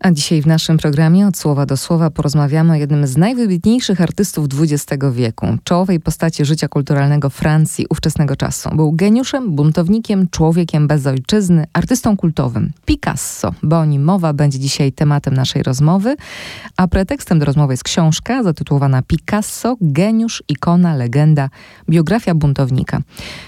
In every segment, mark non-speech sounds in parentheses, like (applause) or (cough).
A dzisiaj w naszym programie od słowa do słowa porozmawiamy o jednym z najwybitniejszych artystów XX wieku, czołowej postaci życia kulturalnego Francji ówczesnego czasu. Był geniuszem, buntownikiem, człowiekiem bez ojczyzny, artystą kultowym. Picasso, bo o nim mowa będzie dzisiaj tematem naszej rozmowy, a pretekstem do rozmowy jest książka zatytułowana Picasso, geniusz, ikona, legenda, biografia buntownika.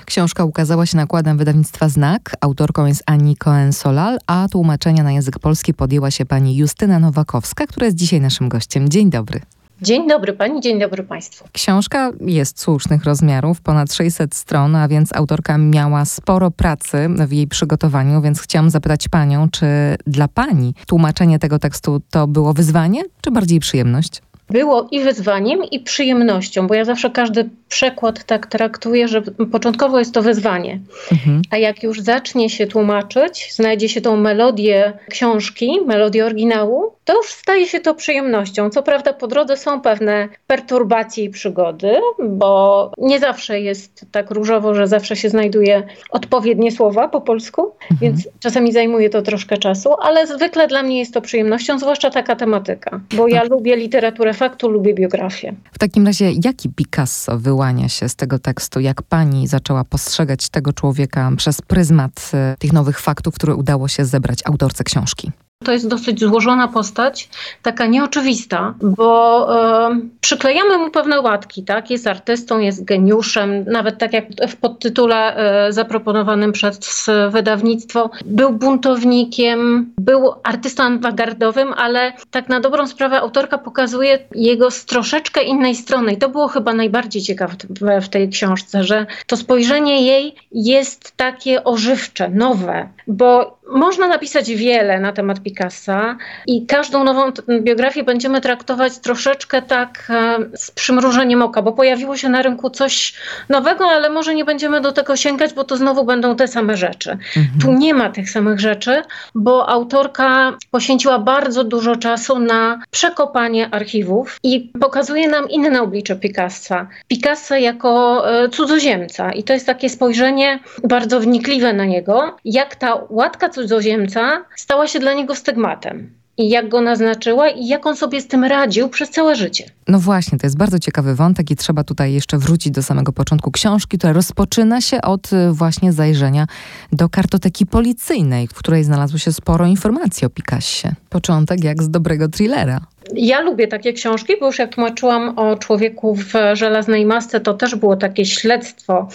Książka ukazała się nakładem wydawnictwa Znak, autorką jest Annie Cohen-Solal, a tłumaczenia na język polski podjęła się pani Justyna Nowakowska, która jest dzisiaj naszym gościem. Dzień dobry. Dzień dobry pani, dzień dobry państwu. Książka jest słusznych rozmiarów, ponad 600 stron, a więc autorka miała sporo pracy w jej przygotowaniu, więc chciałam zapytać panią, czy dla pani tłumaczenie tego tekstu to było wyzwanie, czy bardziej przyjemność? było i wyzwaniem, i przyjemnością, bo ja zawsze każdy przekład tak traktuję, że początkowo jest to wyzwanie, mhm. a jak już zacznie się tłumaczyć, znajdzie się tą melodię książki, melodię oryginału, to już staje się to przyjemnością. Co prawda po drodze są pewne perturbacje i przygody, bo nie zawsze jest tak różowo, że zawsze się znajduje odpowiednie słowa po polsku, mhm. więc czasami zajmuje to troszkę czasu, ale zwykle dla mnie jest to przyjemnością, zwłaszcza taka tematyka, bo ja tak. lubię literaturę faktu, lubię biografię. W takim razie, jaki Picasso wyłania się z tego tekstu? Jak pani zaczęła postrzegać tego człowieka przez pryzmat e, tych nowych faktów, które udało się zebrać autorce książki? To jest dosyć złożona postać, taka nieoczywista, bo e, przyklejamy mu pewne łatki, tak? Jest artystą, jest geniuszem, nawet tak jak w podtytule e, zaproponowanym przez wydawnictwo, był buntownikiem, był artystą awangardowym, ale tak na dobrą sprawę autorka pokazuje jego z troszeczkę innej strony i to było chyba najbardziej ciekawe w tej książce, że to spojrzenie jej jest takie ożywcze, nowe, bo można napisać wiele na temat Picassa i każdą nową biografię będziemy traktować troszeczkę tak e, z przymrużeniem oka, bo pojawiło się na rynku coś nowego, ale może nie będziemy do tego sięgać, bo to znowu będą te same rzeczy. Mhm. Tu nie ma tych samych rzeczy, bo autorka poświęciła bardzo dużo czasu na przekopanie archiwów i pokazuje nam inne oblicze Picassa. Picassa jako e, cudzoziemca i to jest takie spojrzenie bardzo wnikliwe na niego, jak ta łatka cudzoziemca stała się dla niego stygmatem i jak go naznaczyła i jak on sobie z tym radził przez całe życie. No właśnie, to jest bardzo ciekawy wątek i trzeba tutaj jeszcze wrócić do samego początku książki, która rozpoczyna się od y, właśnie zajrzenia do kartoteki policyjnej, w której znalazło się sporo informacji o Picassie. Początek jak z dobrego thrillera. Ja lubię takie książki, bo już jak tłumaczyłam o człowieku w żelaznej masce, to też było takie śledztwo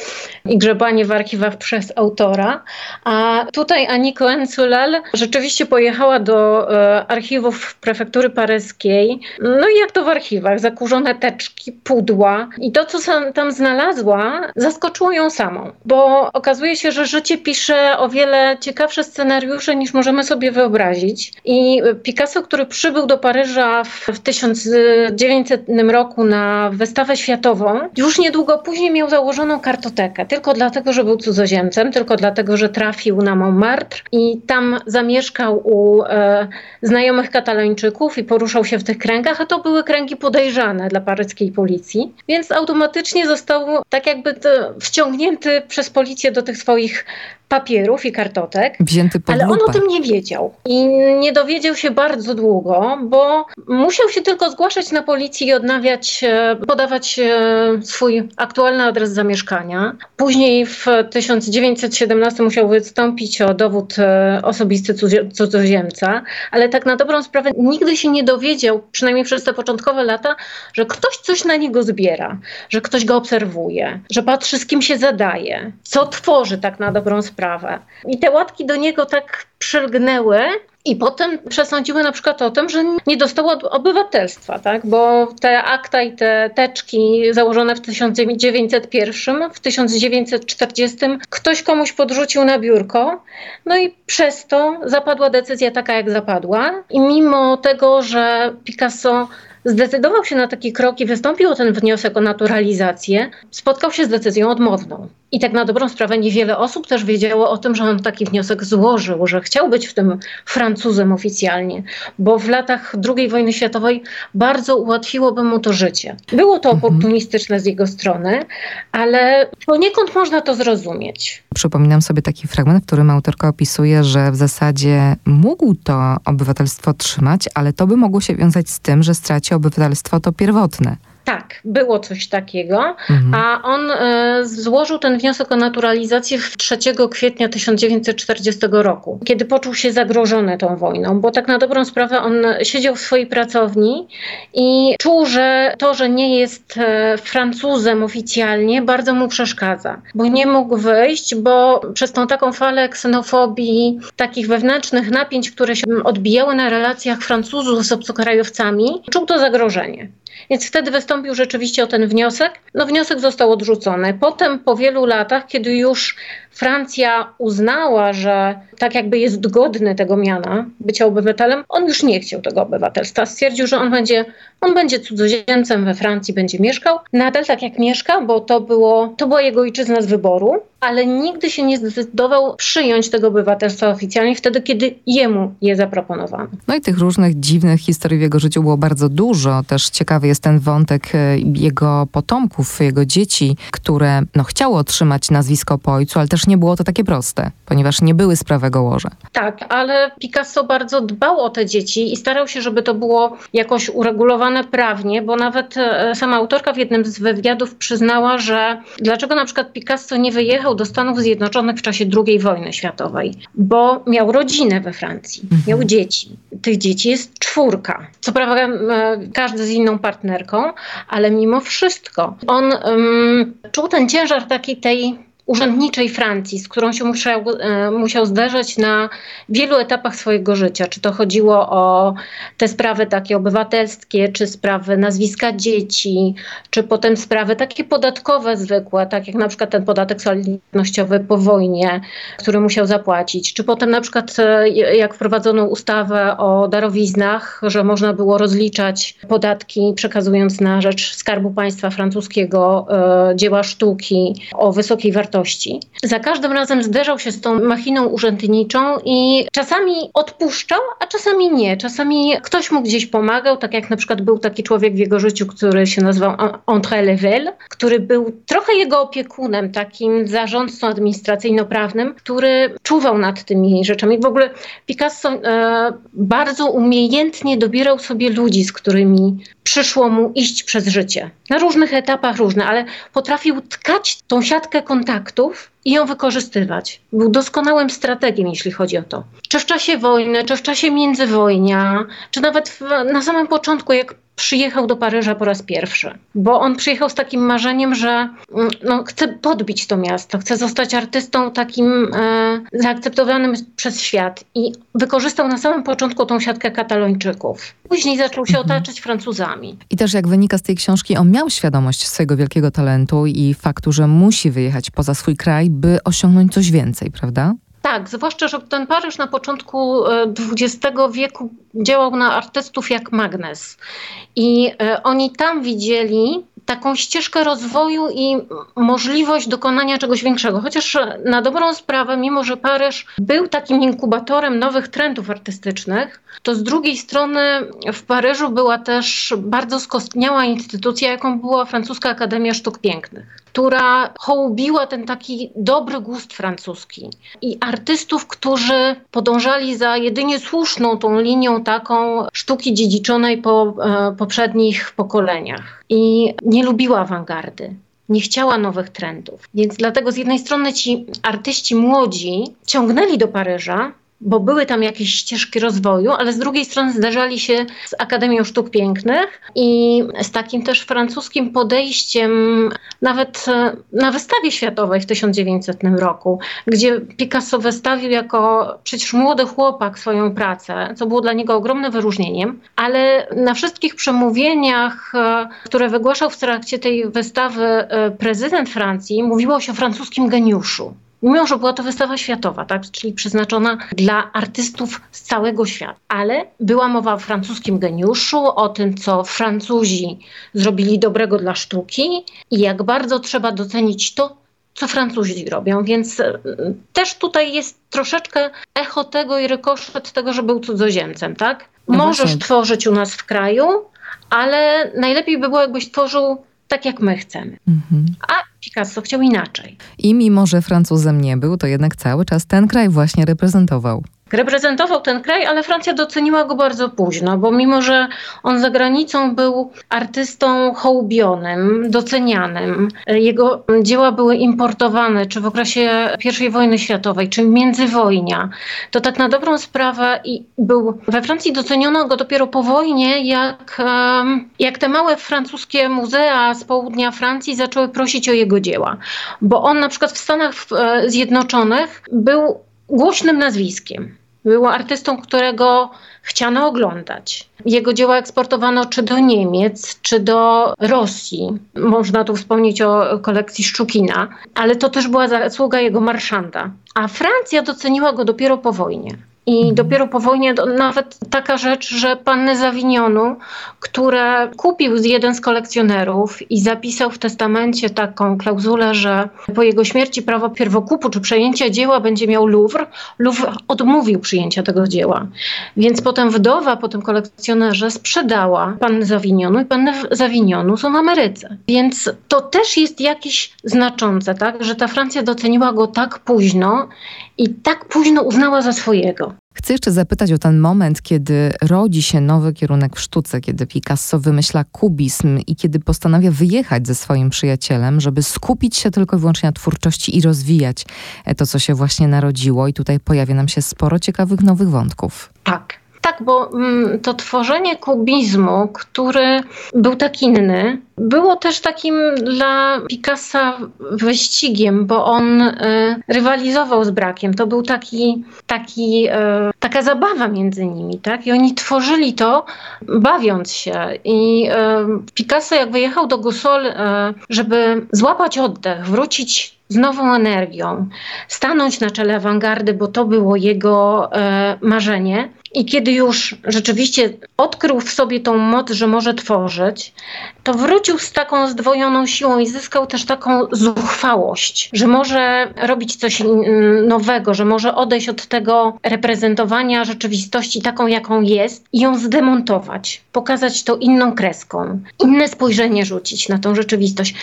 i grzebanie w archiwach przez autora. A tutaj Aniko Enculel rzeczywiście pojechała do e, archiwów prefektury paryskiej. No i jak to w archiwach? Zakurzone teczki, pudła. I to, co tam znalazła, zaskoczyło ją samą, bo okazuje się, że życie pisze o wiele ciekawsze scenariusze niż możemy sobie wyobrazić. I Picasso, który przybył do Paryża w 1900 roku na wystawę światową, już niedługo później miał założoną kartotekę. Tylko dlatego, że był cudzoziemcem, tylko dlatego, że trafił na Montmartre i tam zamieszkał u e, znajomych katalończyków i poruszał się w tych kręgach, a to były kręgi podejrzane dla paryskiej policji. Więc automatycznie został tak jakby wciągnięty przez policję do tych swoich papierów i kartotek, ale on o tym nie wiedział. I nie dowiedział się bardzo długo, bo musiał się tylko zgłaszać na policję i odnawiać, e, podawać e, swój aktualny adres zamieszkania. Później w 1917 musiał wystąpić o dowód e, osobisty cudzoziemca, ale tak na dobrą sprawę nigdy się nie dowiedział, przynajmniej przez te początkowe lata, że ktoś coś na niego zbiera, że ktoś go obserwuje, że patrzy z kim się zadaje, co tworzy tak na dobrą sprawę sprawę. I te łatki do niego tak przylgnęły, i potem przesądziły na przykład o tym, że nie dostał obywatelstwa, tak? bo te akta i te teczki założone w 1901, w 1940 ktoś komuś podrzucił na biurko, no i przez to zapadła decyzja taka, jak zapadła. I mimo tego, że Picasso zdecydował się na taki krok i wystąpił o ten wniosek o naturalizację, spotkał się z decyzją odmowną. I tak na dobrą sprawę niewiele osób też wiedziało o tym, że on taki wniosek złożył, że chciał być w tym Francuzem oficjalnie, bo w latach II wojny światowej bardzo ułatwiłoby mu to życie. Było to mhm. oportunistyczne z jego strony, ale poniekąd można to zrozumieć. Przypominam sobie taki fragment, w którym autorka opisuje, że w zasadzie mógł to obywatelstwo otrzymać, ale to by mogło się wiązać z tym, że straci obywatelstwo to pierwotne. Tak, było coś takiego, mhm. a on e, złożył ten wniosek o naturalizację 3 kwietnia 1940 roku, kiedy poczuł się zagrożony tą wojną, bo tak na dobrą sprawę on siedział w swojej pracowni i czuł, że to, że nie jest e, Francuzem oficjalnie, bardzo mu przeszkadza, bo nie mógł wyjść, bo przez tą taką falę ksenofobii, takich wewnętrznych napięć, które się odbijały na relacjach Francuzów z obcokrajowcami, czuł to zagrożenie. Więc wtedy wystąpił rzeczywiście o ten wniosek. No wniosek został odrzucony. Potem po wielu latach, kiedy już Francja uznała, że tak jakby jest godny tego miana, bycia obywatelem, on już nie chciał tego obywatelstwa. Stwierdził, że on będzie, on będzie cudzoziemcem we Francji, będzie mieszkał. Nadal tak jak mieszka, bo to, było, to była jego ojczyzna z wyboru, ale nigdy się nie zdecydował przyjąć tego obywatelstwa oficjalnie wtedy, kiedy jemu je zaproponowano. No i tych różnych dziwnych historii w jego życiu było bardzo dużo. Też ciekawy jest ten wątek e, jego potomków, jego dzieci, które no, chciały otrzymać nazwisko po ojcu, ale też nie było to takie proste, ponieważ nie były z prawego łoża. Tak, ale Picasso bardzo dbał o te dzieci i starał się, żeby to było jakoś uregulowane prawnie, bo nawet e, sama autorka w jednym z wywiadów przyznała, że dlaczego na przykład Picasso nie wyjechał do Stanów Zjednoczonych w czasie II wojny światowej, bo miał rodzinę we Francji, mhm. miał dzieci. Tych dzieci jest czwórka. Co prawda każdy z inną partnerką, ale mimo wszystko. On um, czuł ten ciężar takiej tej urzędniczej Francji, z którą się musiał, e, musiał zderzać na wielu etapach swojego życia. Czy to chodziło o te sprawy takie obywatelskie, czy sprawy nazwiska dzieci, czy potem sprawy takie podatkowe zwykłe, tak jak na przykład ten podatek solidarnościowy po wojnie, który musiał zapłacić, czy potem na przykład e, jak wprowadzono ustawę o darowiznach, że można było rozliczać podatki przekazując na rzecz Skarbu Państwa francuskiego e, dzieła sztuki o wysokiej wartości wartości. Za każdym razem zderzał się z tą machiną urzędniczą i czasami odpuszczał, a czasami nie. Czasami ktoś mu gdzieś pomagał, tak jak na przykład był taki człowiek w jego życiu, który się nazywał André Level, który był trochę jego opiekunem, takim zarządcą administracyjno-prawnym, który czuwał nad tymi rzeczami. W ogóle Picasso e, bardzo umiejętnie dobierał sobie ludzi, z którymi przyszło mu iść przez życie. Na różnych etapach różne, ale potrafił tkać tą siatkę kontaktów i ją wykorzystywać. Był doskonałym strategiem, jeśli chodzi o to. Czy w czasie wojny, czy w czasie międzywojnia, czy nawet w, na samym początku, jak przyjechał do Paryża po raz pierwszy, bo on przyjechał z takim marzeniem, że mm, no, chce podbić to miasto, chce zostać artystą takim e, zaakceptowanym przez świat i wykorzystał na samym początku tą siatkę katalończyków. Później zaczął się mhm. otaczać Francuzami. I też jak wynika z tej książki, on miał świadomość swojego wielkiego talentu i faktu, że musi wyjechać poza swój kraj, by osiągnąć coś więcej, prawda? Tak, zwłaszcza, że ten Paryż na początku XX e, wieku działał na artystów jak magnes. I e, oni tam widzieli taką ścieżkę rozwoju i możliwość dokonania czegoś większego. Chociaż na dobrą sprawę, mimo że Paryż był takim inkubatorem nowych trendów artystycznych, to z drugiej strony w Paryżu była też bardzo skostniała instytucja, jaką była Francuska Akademia Sztuk Pięknych, która hołubiła ten taki dobry gust francuski i artystów, którzy podążali za jedynie słuszną tą linią taką sztuki dziedziczonej po e, poprzednich pokoleniach. I nie lubiła awangardy nie chciała nowych trendów. Więc dlatego z jednej strony ci artyści młodzi ciągnęli do Paryża, bo były tam jakieś ścieżki rozwoju, ale z drugiej strony zdarzali się z Akademią Sztuk Pięknych i z takim też francuskim podejściem, nawet e, na wystawie światowej w 1900 roku, gdzie Picasso wystawił jako przecież młody chłopak swoją pracę, co było dla niego ogromnym wyróżnieniem, ale na wszystkich przemówieniach, e, które wygłaszał w trakcie tej wystawy e, prezydent Francji, mówiło się o francuskim geniuszu mimo że była to wystawa światowa, tak, czyli przeznaczona dla artystów z całego świata. Ale była mowa o francuskim geniuszu, o tym, co Francuzi zrobili dobrego dla sztuki i jak bardzo trzeba docenić to, co Francuzi robią, więc e, też tutaj jest troszeczkę echo tego i rykoszet tego, że był cudzoziemcem, tak? No Możesz właśnie. tworzyć u nas w kraju, ale najlepiej by było, jakbyś tworzył tak, jak my chcemy. Mhm. A Picasso chciał inaczej. I mimo, że Francuzem nie był, to jednak cały czas ten kraj właśnie reprezentował reprezentował ten kraj, ale Francja doceniła go bardzo późno, bo mimo, że on za granicą był artystą hołbionym, docenianym, jego dzieła były importowane, czy w okresie I wojny światowej, czy międzywojnia, to tak na dobrą sprawę i był we Francji doceniono go dopiero po wojnie, jak, jak te małe francuskie muzea z południa Francji zaczęły prosić o jego dzieła. Bo on na przykład w Stanach e, Zjednoczonych był głośnym nazwiskiem. Był artystą, którego chciano oglądać. Jego dzieła eksportowano czy do Niemiec, czy do Rosji. Można tu wspomnieć o kolekcji Szczukina, ale to też była zasługa jego marszanda. A Francja doceniła go dopiero po wojnie. I mhm. dopiero po wojnie nawet taka rzecz, że panny Zawinionu, które kupił jeden z kolekcjonerów i zapisał w testamencie taką klauzulę, że po jego śmierci prawo pierwokupu czy przejęcia dzieła będzie miał Louvre, Louvre odmówił przyjęcia tego dzieła. Więc potem wdowa po tym kolekcjonerze sprzedała panny Zawinionu i panny Zawinionu są w Ameryce. Więc to też jest jakieś znaczące, tak, że ta Francja doceniła go tak późno i tak późno uznała za swojego. Chcę jeszcze zapytać o ten moment, kiedy rodzi się nowy kierunek w sztuce, kiedy Picasso wymyśla kubizm i kiedy postanawia wyjechać ze swoim przyjacielem, żeby skupić się tylko i wyłącznie na twórczości i rozwijać to, co się właśnie narodziło. I tutaj pojawia nam się sporo ciekawych nowych wątków. Tak. Tak, bo mm, to tworzenie kubizmu, który był tak inny, było też takim dla Picassa wyścigiem, bo on y, rywalizował z brakiem. To był taki, taki, y, taka zabawa między nimi, tak? I oni tworzyli to bawiąc się. I y, Picasso, jak wyjechał do Gusol, żeby złapać oddech, wrócić z nową energią, stanąć na czele awangardy, bo to było jego e, marzenie. I kiedy już rzeczywiście odkrył w sobie tą moc, że może tworzyć, to wrócił z taką zdwojoną siłą i zyskał też taką zuchwałość, że może robić coś nowego, że może odejść od tego reprezentowania rzeczywistości taką, jaką jest i ją zdemontować, pokazać to inną kreską, inne spojrzenie rzucić na tą rzeczywistość.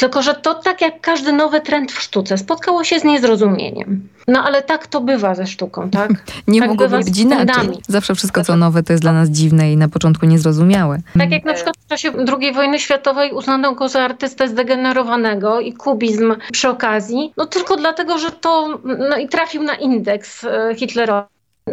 Tylko, że to tak jak każdy nowy trend w sztuce, spotkało się z niezrozumieniem. No ale tak to bywa ze sztuką, tak? (laughs) Nie tak mogło być inaczej. Zawsze wszystko, co nowe, to jest dla nas dziwne i na początku niezrozumiałe. Tak jak na przykład w czasie II wojny światowej uznano go za artystę zdegenerowanego i kubizm przy okazji, no tylko dlatego, że to no i trafił na indeks e, Hitlerowi.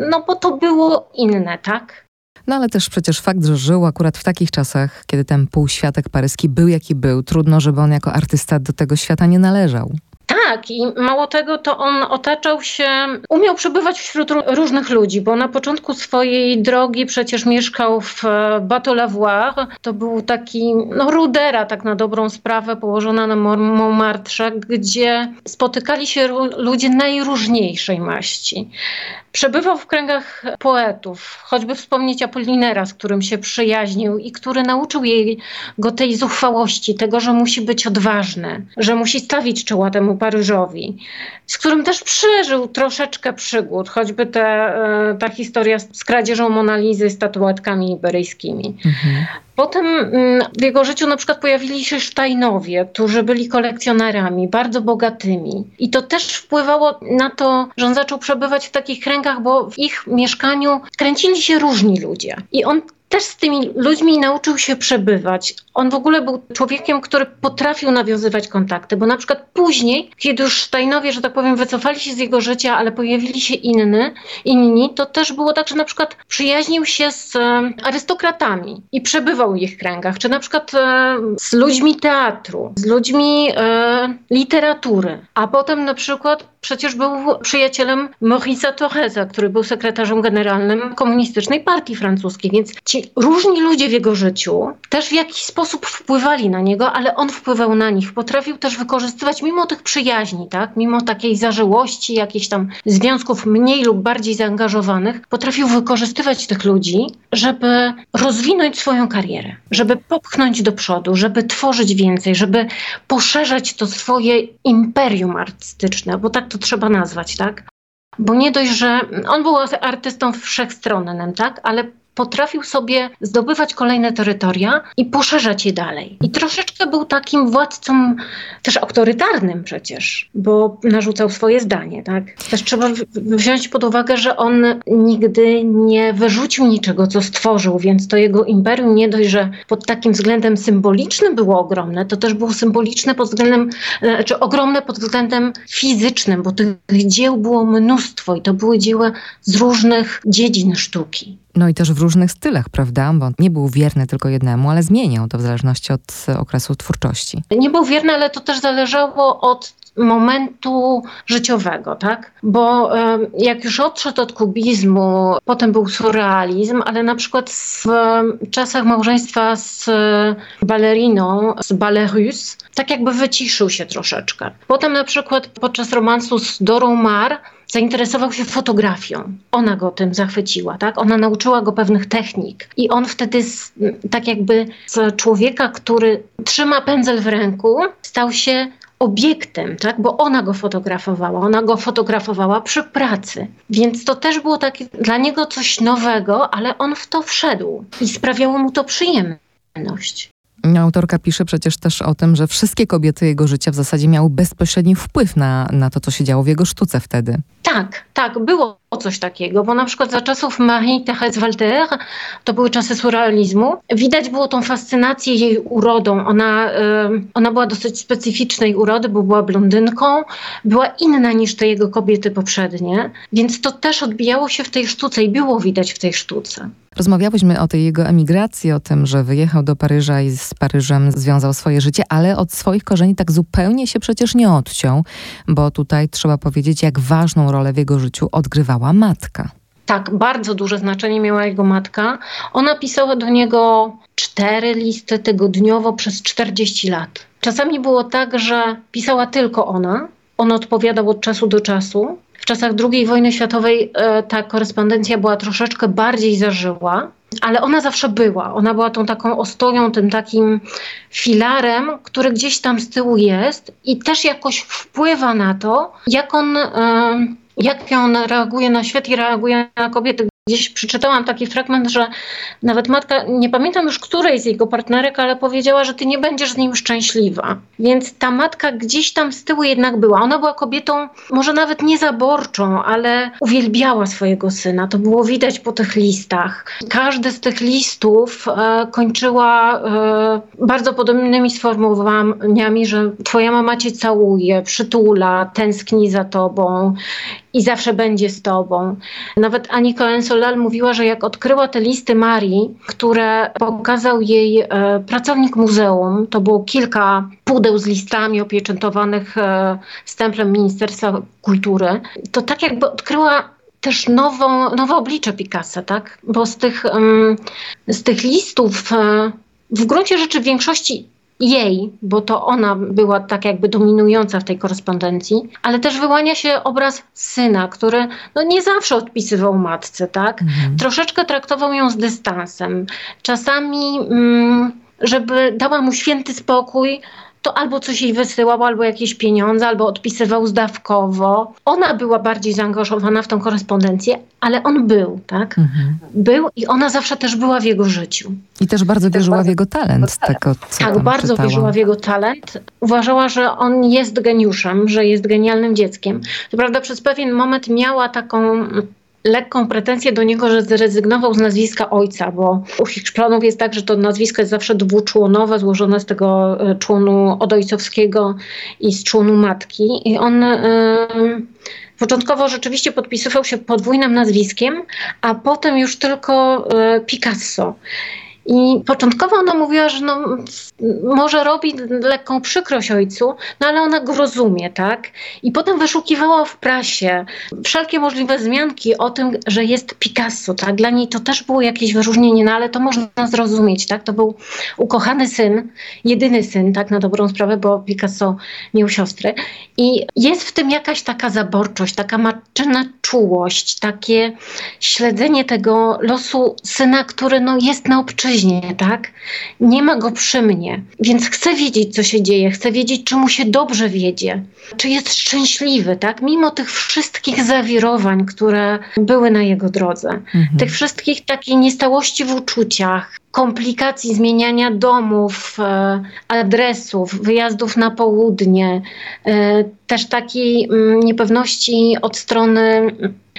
No bo to było inne, tak? No ale też przecież fakt, że żył akurat w takich czasach, kiedy ten półświatek paryski był jaki był, trudno, żeby on jako artysta do tego świata nie należał. Tak, i mało tego, to on otaczał się, umiał przebywać wśród różnych ludzi, bo na początku swojej drogi przecież mieszkał w e, Bateau-Lavoir. To był taki, no, rudera, tak na dobrą sprawę, położona na Montmartre, gdzie spotykali się ludzie najróżniejszej maści. Przebywał w kręgach poetów, choćby wspomnieć Apollinera, z którym się przyjaźnił i który nauczył jej go tej zuchwałości, tego, że musi być odważny, że musi stawić czoła temu Paryżowi, z którym też przeżył troszeczkę przygód, choćby te, e, ta historia z kradzieżą Monalizy statuetkami iberyjskimi. Mhm. Potem mm, w jego życiu na przykład pojawili się Sztajnowie, którzy byli kolekcjonerami, bardzo bogatymi. I to też wpływało na to, że on zaczął przebywać w takich kręgach, bo w ich mieszkaniu kręcili się różni ludzie. I on też z tymi ludźmi nauczył się przebywać. On w ogóle był człowiekiem, który potrafił nawiązywać kontakty, bo na przykład później, kiedy już Steinowie, że tak powiem, wycofali się z jego życia, ale pojawili się inny, inni, to też było tak, że na przykład przyjaźnił się z e, arystokratami i przebywał w ich kręgach, czy na przykład e, z ludźmi teatru, z ludźmi e, literatury, a potem na przykład przecież był przyjacielem Maurice'a Torresa, który był sekretarzem generalnym komunistycznej partii francuskiej, więc ci różni ludzie w jego życiu też w jakiś sposób wpływali na niego, ale on wpływał na nich. Potrafił też wykorzystywać, mimo tych przyjaźni, tak? mimo takiej zażyłości, jakichś tam związków mniej lub bardziej zaangażowanych, potrafił wykorzystywać tych ludzi, żeby rozwinąć swoją karierę, żeby popchnąć do przodu, żeby tworzyć więcej, żeby poszerzać to swoje imperium artystyczne, bo tak to trzeba nazwać, tak? Bo nie dość, że on był artystą wszechstronnym, tak? Ale potrafił sobie zdobywać kolejne terytoria i poszerzać je dalej. I troszeczkę był takim władcą też autorytarnym przecież, bo narzucał swoje zdanie. Tak? Też trzeba wziąć pod uwagę, że on nigdy nie wyrzucił niczego, co stworzył, więc to jego imperium nie dość, że pod takim względem symbolicznym było ogromne, to też było symboliczne pod względem, znaczy ogromne pod względem fizycznym, bo tych dzieł było mnóstwo i to były dzieła z różnych dziedzin sztuki. No i też w różnych stylach, prawda? Bo nie był wierny tylko jednemu, ale zmieniał to w zależności od okresu twórczości. Nie był wierny, ale to też zależało od momentu życiowego, tak? Bo jak już odszedł od kubizmu, potem był surrealizm, ale na przykład w czasach małżeństwa z baleriną, z Balerus, tak jakby wyciszył się troszeczkę. Potem na przykład podczas romansu z Dorą Mar zainteresował się fotografią. Ona go tym zachwyciła, tak? Ona nauczyła go pewnych technik i on wtedy z, tak jakby z człowieka, który trzyma pędzel w ręku, stał się obiektem, tak? bo ona go fotografowała, ona go fotografowała przy pracy. Więc to też było takie dla niego coś nowego, ale on w to wszedł i sprawiało mu to przyjemność. Autorka pisze przecież też o tym, że wszystkie kobiety jego życia w zasadzie miały bezpośredni wpływ na, na to, co się działo w jego sztuce wtedy. Tak, tak, było coś takiego, bo na przykład za czasów Marie-Thérèse Walter, to były czasy surrealizmu, widać było tą fascynację jej urodą. Ona, ona była dosyć specyficznej urody, bo była blondynką, była inna niż te jego kobiety poprzednie, więc to też odbijało się w tej sztuce i było widać w tej sztuce. Rozmawiałyśmy o tej jego emigracji, o tym, że wyjechał do Paryża i z Paryżem związał swoje życie, ale od swoich korzeni tak zupełnie się przecież nie odciął, bo tutaj trzeba powiedzieć, jak ważną rolę w jego życiu odgrywała matka. Tak, bardzo duże znaczenie miała jego matka. Ona pisała do niego cztery listy tygodniowo przez 40 lat. Czasami było tak, że pisała tylko ona. On odpowiadał od czasu do czasu. W czasach II wojny światowej e, ta korespondencja była troszeczkę bardziej zażyła, ale ona zawsze była. Ona była tą taką ostoją, tym takim filarem, który gdzieś tam z tyłu jest i też jakoś wpływa na to, jak on. E, jak on reaguje na świat i reaguje na kobiety. Gdzieś przeczytałam taki fragment, że nawet matka, nie pamiętam już której z jego partnerek, ale powiedziała, że ty nie będziesz z nim szczęśliwa. Więc ta matka gdzieś tam z tyłu jednak była. Ona była kobietą, może nawet nie zaborczą, ale uwielbiała swojego syna. To było widać po tych listach. Każdy z tych listów e, kończyła e, bardzo podobnymi sformułowaniami, że twoja mama cię całuje, przytula, tęskni za tobą i zawsze będzie z tobą. Nawet Ani Cohen-Solal mówiła, że jak odkryła te listy Marii, które pokazał jej e, pracownik muzeum, to było kilka pudeł z listami opieczętowanych e, stemplem Ministerstwa Kultury, to tak jakby odkryła też nową, nowe oblicze Picassa, tak? Bo z tych, z tych listów e, w gruncie rzeczy w większości jej, bo to ona była tak jakby dominująca w tej korespondencji, ale też wyłania się obraz syna, który no nie zawsze odpisywał matce, tak? Mhm. Troszeczkę traktował ją z dystansem. Czasami, mm, żeby dała mu święty spokój, to albo coś jej wysyłał, albo jakieś pieniądze, albo odpisywał zdawkowo. Ona była bardziej zaangażowana w tą korespondencję, ale on był, tak? Mhm. Był i ona zawsze też była w jego życiu. I też bardzo wierzyła w jego talent. Z tego, co tak, bardzo czytałam. wierzyła w jego talent. Uważała, że on jest geniuszem, że jest genialnym dzieckiem. To prawda, przez pewien moment miała taką lekką pretensję do niego, że zrezygnował z nazwiska ojca, bo u Hiszpanów jest tak, że to nazwisko jest zawsze dwuczłonowe, złożone z tego e, członu odojcowskiego i z członu matki. I on yy, początkowo rzeczywiście podpisywał się podwójnym nazwiskiem, a potem już tylko yy, Picasso. I początkowo ona mówiła, że no, może robi lekką przykrość ojcu, no ale ona go rozumie, tak? I potem wyszukiwała w prasie wszelkie możliwe wzmianki o tym, że jest Picasso, tak? Dla niej to też było jakieś wyróżnienie, no ale to można zrozumieć, tak? To był ukochany syn, jedyny syn, tak? Na dobrą sprawę, bo Picasso miał siostrę. I jest w tym jakaś taka zaborczość, taka matczyna czułość, takie śledzenie tego losu syna, który no, jest na obczyźnie, tak? Nie ma go przy mnie, więc chcę wiedzieć, co się dzieje, chcę wiedzieć, czy mu się dobrze wiedzie, czy jest szczęśliwy, tak? Mimo tych wszystkich zawirowań, które były na jego drodze, mhm. tych wszystkich takich niestałości w uczuciach, komplikacji zmieniania domów, e, adresów, wyjazdów na południe, e, też takiej mm, niepewności od strony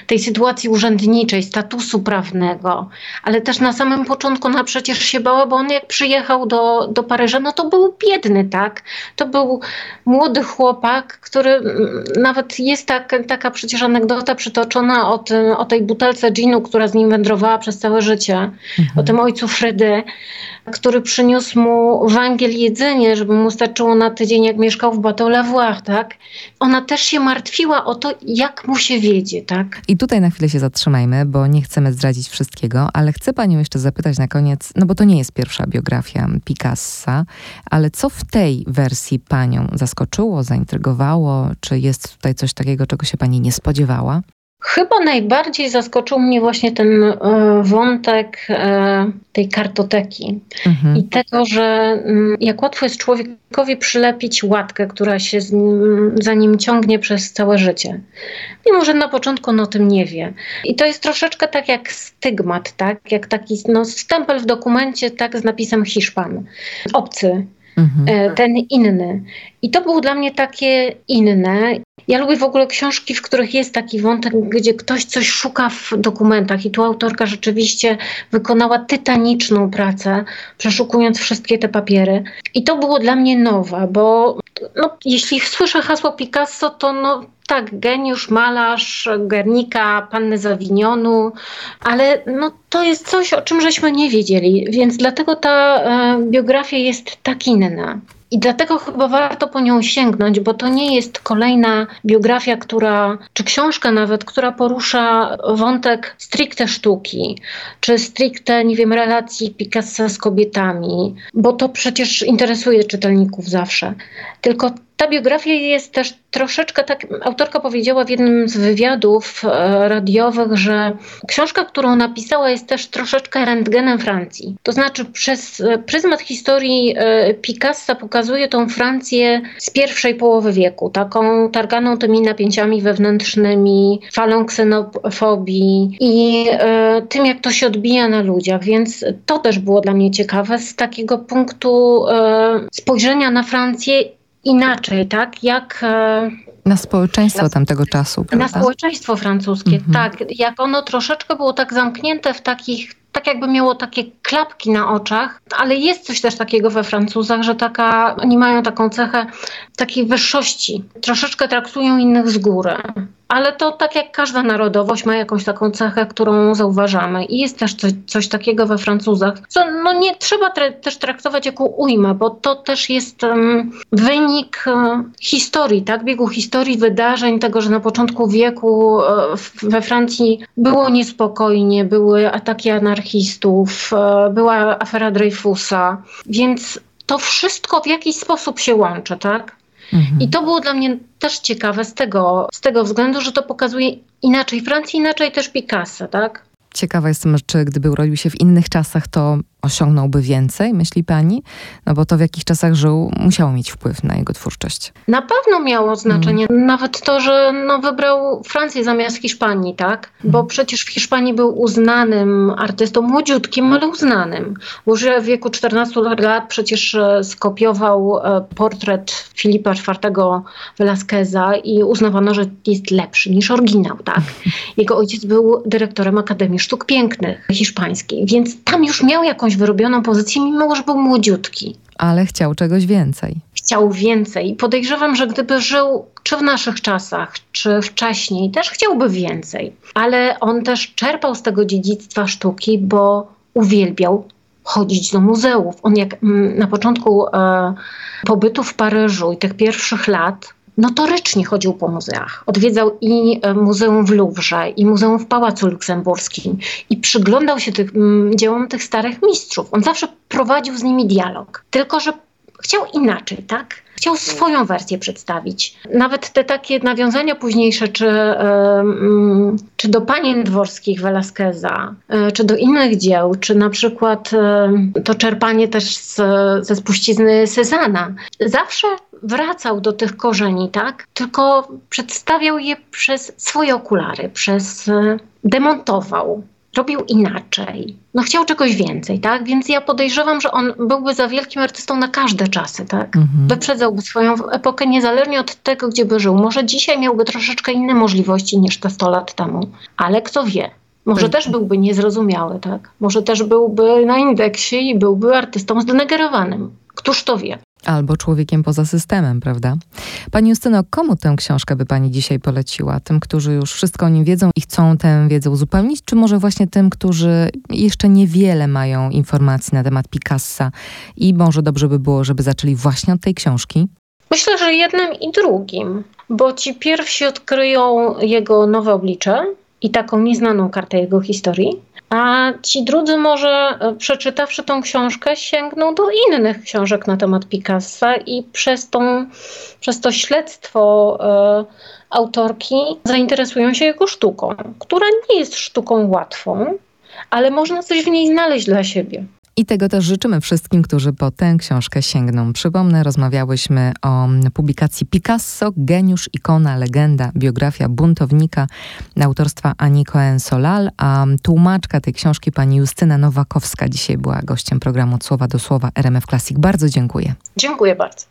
tej sytuacji urzędniczej, statusu prawnego, ale też na samym początku ona przecież się bała, bo on jak przyjechał do, do Paryża, no to był biedny, tak? To był młody chłopak, który mm, nawet jest tak, taka przecież anegdota przytoczona o, tym, o tej butelce ginu, która z nim wędrowała przez całe życie, mhm. o tym ojcu Fredy, który przyniósł mu węgiel jedzenie, żeby mu starczyło na tydzień, jak mieszkał w Lavoir, tak? Ona też się martwiła o to, jak mu się wiedzie, tak? I tutaj na chwilę się zatrzymajmy, bo nie chcemy zdradzić wszystkiego, ale chcę panią jeszcze zapytać na koniec, no bo to nie jest pierwsza biografia Picassa, ale co w tej wersji panią zaskoczyło, zaintrygowało? Czy jest tutaj coś takiego, czego się pani nie spodziewała? Chyba najbardziej zaskoczył mnie właśnie ten e, wątek e, tej kartoteki mhm. i tego, że mm, jak łatwo jest człowiekowi przylepić łatkę, która się za nim ciągnie przez całe życie. Mimo, że na początku on o tym nie wie. I to jest troszeczkę tak jak stygmat, tak? Jak taki no, stempel w dokumencie, tak z napisem Hiszpan. Obcy, Mhm. E, ten inny. I to było dla mnie takie inne. Ja lubię w ogóle książki, w których jest taki wątek, gdzie ktoś coś szuka w dokumentach, i tu autorka rzeczywiście wykonała tytaniczną pracę, przeszukując wszystkie te papiery. I to było dla mnie nowe, bo no, jeśli słyszę hasło Picasso, to no, tak, geniusz, malarz, Gernika, Panny Zawinionu, ale no, to jest coś, o czym żeśmy nie wiedzieli, więc dlatego ta e, biografia jest tak inna. I dlatego chyba warto po nią sięgnąć, bo to nie jest kolejna biografia, która, czy książka nawet, która porusza wątek stricte sztuki, czy stricte, nie wiem, relacji Picassa z kobietami, bo to przecież interesuje czytelników zawsze. Tylko ta biografia jest też troszeczkę tak, autorka powiedziała w jednym z wywiadów e, radiowych, że książka, którą napisała, jest też troszeczkę rentgenem Francji. To znaczy, przez e, pryzmat historii e, Picassa pokazuje tą Francję z pierwszej połowy wieku, taką targaną tymi napięciami wewnętrznymi, falą ksenofobii i tym, jak to się odbija na ludziach. Więc to też było dla mnie ciekawe z takiego punktu spojrzenia na Francję inaczej, tak? Jak e, na społeczeństwo na, tamtego czasu. Prawda? Na społeczeństwo francuskie, mhm. tak. Jak ono troszeczkę było tak zamknięte w takich tak jakby miało takie klapki na oczach, ale jest coś też takiego we Francuzach, że taka, oni mają taką cechę takiej wyższości. Troszeczkę traktują innych z góry ale to tak jak każda narodowość ma jakąś taką cechę, którą zauważamy. I jest też coś, coś takiego we Francuzach, co no nie trzeba też traktować jako ujmę, bo to też jest um, wynik um, historii, tak? Biegu historii, wydarzeń, tego, że na początku wieku um, we Francji było niespokojnie, były ataki anarchistów, e, była afera Dreyfusa, więc to wszystko w jakiś sposób się łączy, tak? Mhm. I to było dla mnie też ciekawe z tego, z tego względu, że to pokazuje inaczej Francję, inaczej też Picasso, tak? Ciekawa jestem, czy gdyby urodził się w innych czasach, to osiągnąłby więcej, myśli pani? No bo to w jakich czasach żył, musiało mieć wpływ na jego twórczość. Na pewno miało znaczenie. Mm. Nawet to, że no, wybrał Francję zamiast Hiszpanii, tak? Bo mm. przecież w Hiszpanii był uznanym artystą, młodziutkim, ale uznanym. Już w wieku 14 lat przecież e, skopiował e, portret Filipa IV Velasqueza i uznawano, że jest lepszy niż oryginał, tak? (laughs) Jego ojciec był dyrektorem Akademii Sztuk Pięknych hiszpańskiej, więc tam już miał jakąś jakąś wyrobioną pozycję, mimo że był młodziutki. Ale chciał czegoś więcej. Chciał więcej. Podejrzewam, że gdyby żył czy w naszych czasach, czy wcześniej, też chciałby więcej. Ale on też czerpał z tego dziedzictwa sztuki, bo uwielbiał chodzić do muzeów. On jak mm, na początku e, pobytu w Paryżu i tych pierwszych lat notorycznie chodził po muzeach. Odwiedzał i e, Muzeum w Louvre, i Muzeum w Pałacu Luksemburskim i przyglądał się tych, dziełom tych starych mistrzów. On zawsze prowadził z nimi dialog. Tylko, że chciał inaczej, tak? Chciał swoją wersję przedstawić. Nawet te takie nawiązania późniejsze, czy, czy do panien dworskich Velasqueza, e, czy do innych dzieł, czy na przykład to czerpanie też z, ze spuścizny Cezana, zawsze wracał do tych korzeni, tak? Tylko przedstawiał je przez swoje okulary, przez e, demontował robił inaczej. No chciał czegoś więcej, tak? Więc ja podejrzewam, że on byłby za wielkim artystą na każde czasy, tak? Mhm. Wyprzedzałby swoją epokę niezależnie od tego, gdzie by żył. Może dzisiaj miałby troszeczkę inne możliwości niż te 100 lat temu, ale kto wie. Może tak. też byłby niezrozumiały, tak? Może też byłby na indeksie i byłby artystą zdenegerowanym. Któż to wie? Albo człowiekiem poza systemem, prawda? Pani Justyno, komu tę książkę by Pani dzisiaj poleciła? Tym, którzy już wszystko o nim wiedzą i chcą tę wiedzę uzupełnić, czy może właśnie tym, którzy jeszcze niewiele mają informacji na temat Picassa i może dobrze by było, żeby zaczęli właśnie od tej książki? Myślę, że jednym i drugim, bo ci pierwsi odkryją jego nowe oblicze i taką nieznaną kartę jego historii, a ci drudzy może e, przeczytawszy tą książkę sięgną do innych książek na temat Picassa i przez, tą, przez to śledztwo e, autorki zainteresują się jego sztuką, która nie jest sztuką łatwą, ale można coś w niej znaleźć dla siebie. I tego też życzymy wszystkim, którzy po tę książkę sięgną. Przypomnę, rozmawiałyśmy o publikacji Picasso, geniusz, ikona, legenda, biografia buntownika autorstwa Ani Cohen-Solal, a tłumaczka tej książki pani Justyna Nowakowska dzisiaj była gościem programu Słowa do Słowa RMF Classic. Bardzo dziękuję. Dziękuję bardzo.